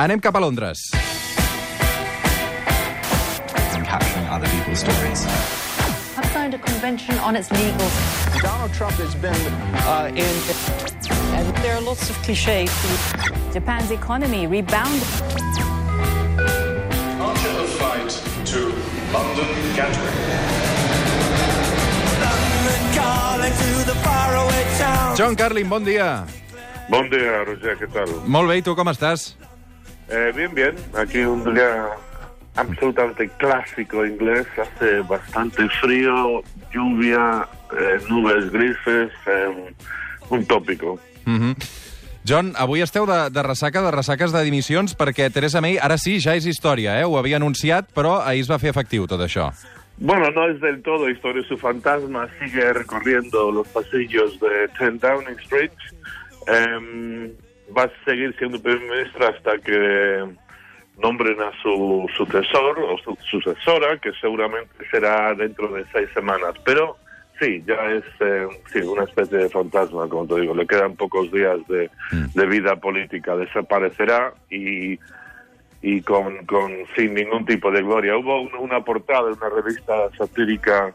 Anem cap a Londres. and capturing other people's stories. signed a convention on its legal. Donald Trump has been uh, in. And there are lots of cliches. Japan's economy rebounded. Departure of flight to London Gatwick. John Carlin, bon dia. Buen día, Roger, ¿qué tal? Molt bé, i tu com estàs? Eh, bien, bien. Aquí un día absolutamente clásico inglés. Hace bastante frío, lluvia, eh, nubes grises, eh, un tópico. Mm -hmm. John, avui esteu de, de ressaca, de ressaques de dimissions, perquè Teresa May, ara sí, ja és història, eh? Ho havia anunciat, però ahir es va fer efectiu tot això. Bueno, no es del todo historia. Su fantasma sigue recorriendo los pasillos de 10 Downing Street. Eh, va a seguir siendo primer ministro hasta que nombren a su sucesor o su sucesora, que seguramente será dentro de seis semanas. Pero sí, ya es eh, sí, una especie de fantasma, como te digo. Le quedan pocos días de, de vida política. Desaparecerá y y con, con sin ningún tipo de gloria. Hubo un- una portada de una revista satírica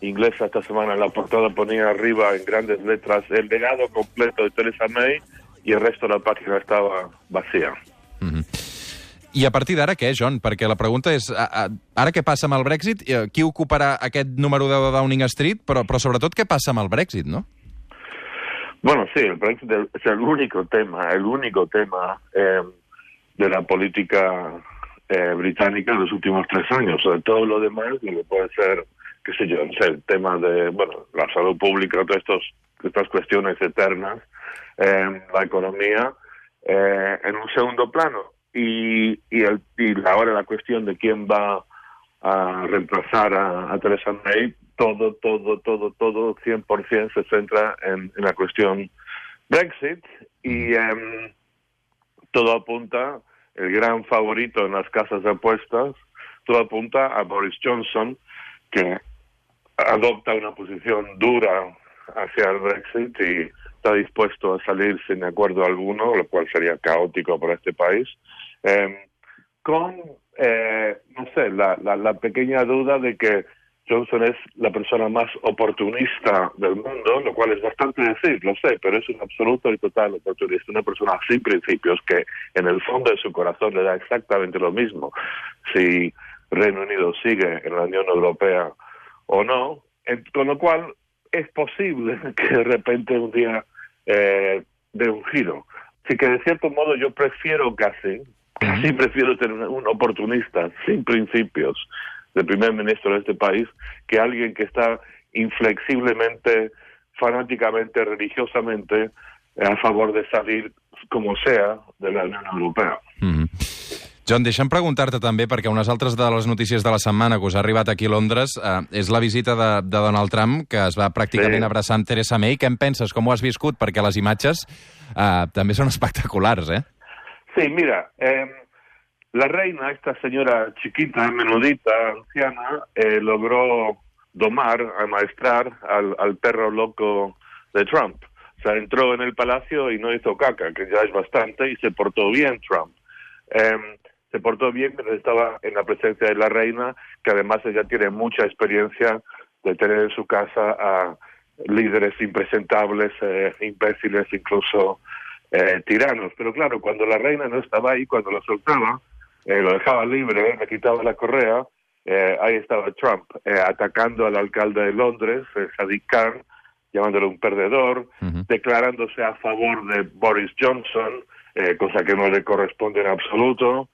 inglesa esta semana. La portada ponía arriba en grandes letras el legado completo de Theresa May y el resto de la página estaba vacía. I a partir d'ara què, John? Perquè la pregunta és, a, a, ara què passa amb el Brexit? Eh, Qui ocuparà aquest número 10 de Downing Street? Però, però sobretot què passa amb el Brexit, no? Bueno, sí, el Brexit es el único tema, el único tema eh, de la política eh, británica de los últimos tres años. Sobre todo lo demás, lo que puede ser, qué sé yo, no sé, el tema de, bueno, la salud pública, todas estos, estas cuestiones eternas, eh, la economía, eh, en un segundo plano. Y, y, el, y ahora la cuestión de quién va a reemplazar a, a Theresa May, todo, todo, todo, todo, 100% se centra en, la cuestión Brexit y em, todo apunta, el gran favorito en las casas de apuestas, todo apunta a Boris Johnson, que adopta una posición dura hacia el Brexit y dispuesto a salir sin acuerdo alguno, lo cual sería caótico para este país, eh, con, no sé, la, pequeña duda de que Johnson es la persona más oportunista del mundo, lo cual es bastante decir, lo sé, pero es un absoluto y total oportunista, una persona sin principios que en el fondo de su corazón le da exactamente lo mismo si Reino Unido sigue en la Unión Europea o no, con lo cual es posible que de repente un día eh, dé un giro. Así que de cierto modo yo prefiero casi, casi prefiero tener un, un oportunista sin principios de primer ministro de este país que alguien que está inflexiblemente, fanáticamente, religiosamente eh, a favor de salir como sea de la Unión Europea. Mm -hmm. John, deixa'm preguntar-te també, perquè unes altres de les notícies de la setmana que us ha arribat aquí a Londres eh, és la visita de, de Donald Trump, que es va pràcticament Sí. abraçar amb Theresa May. Què en penses? Com ho has viscut? Perquè les imatges eh, també són espectaculars, eh? Sí, mira, eh, la reina, esta señora chiquita, menudita, anciana, eh, logró domar, amaestrar al, al perro loco de Trump. O sea, entró en el palacio y no hizo caca, que ya es bastante, y se portó bien Trump. Eh, se portó bien mientras estaba en la presencia de la reina, que además ella tiene mucha experiencia de tener en su casa a líderes impresentables, eh, imbéciles, incluso eh, tiranos. Pero claro, cuando la reina no estaba ahí, cuando lo soltaba, eh, lo dejaba libre, le quitaba la correa, eh, ahí estaba Trump eh, atacando al alcalde de Londres, Sadiq Khan, llamándolo un perdedor, declarándose a favor de Boris Johnson, eh, cosa que no le corresponde en absoluto.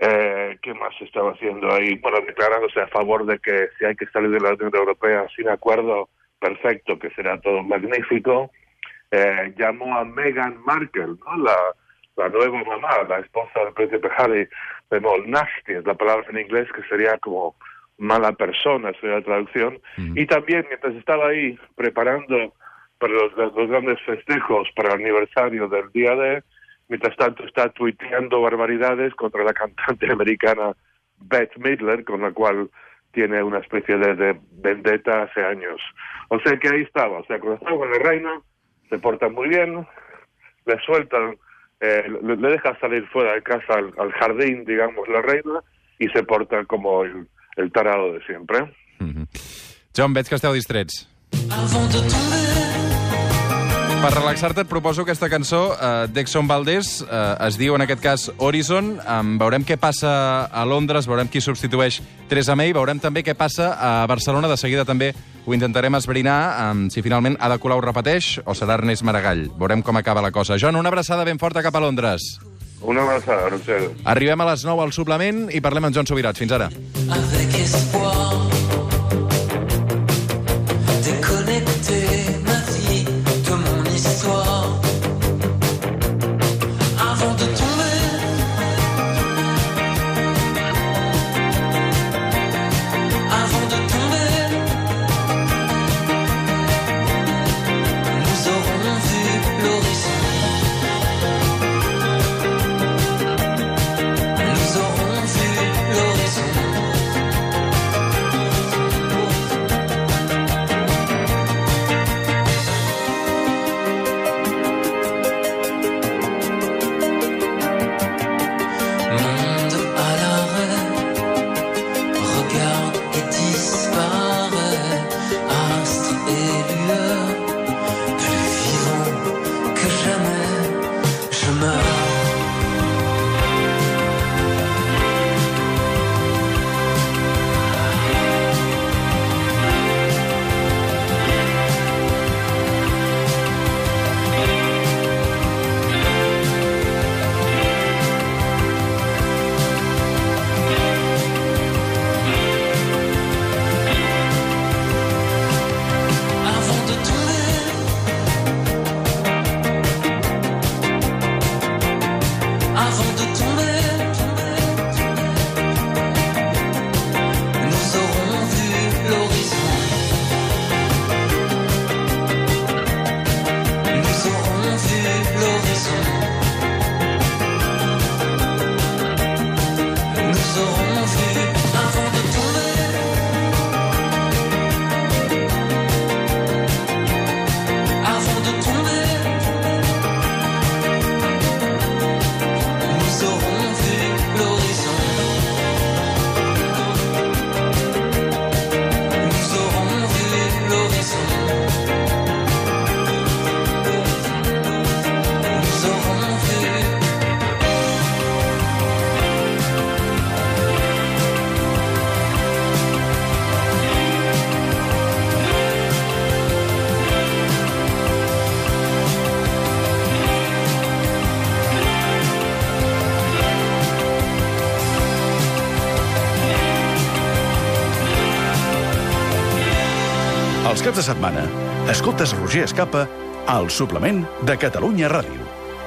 Eh, ¿Qué más estaba haciendo ahí? Bueno, declarándose a favor de que si hay que salir de la Unión Europea sin acuerdo, perfecto, que será todo magnífico. Eh, llamó a Meghan Markle, ¿no? la, la nueva mamá, la esposa del príncipe Harry, llamó nasty, es la palabra en inglés que sería como mala persona, sería la traducción. Y también, mientras estaba ahí preparando para los, los grandes festejos para el aniversario del día de, mientras tanto está tuiteando barbaridades contra la cantante americana Beth Midler, con la cual tiene una especie de, de vendetta hace años. O sea que ahí estaba, o sea, cuando estaba con la reina, se porta muy bien, le sueltan eh, le, le deja salir fuera de casa al, al jardín, digamos, la reina, y se porta como el, el tarado de siempre. John, veig que esteu distrets. Per relaxar-te et proposo aquesta cançó eh, d'Exxon Valdés, eh, es diu en aquest cas Horizon, um, veurem què passa a Londres, veurem qui substitueix Theresa May, veurem també què passa a Barcelona, de seguida també ho intentarem esbrinar, um, si finalment Ada Colau repeteix o serà Ernest Maragall. Veurem com acaba la cosa. John, una abraçada ben forta cap a Londres. Una abraçada, Roger. Arribem a les 9 al suplement i parlem amb Joan Subirats. Fins ara. avec espoir. Els caps de setmana, escoltes Roger Escapa al suplement de Catalunya Ràdio.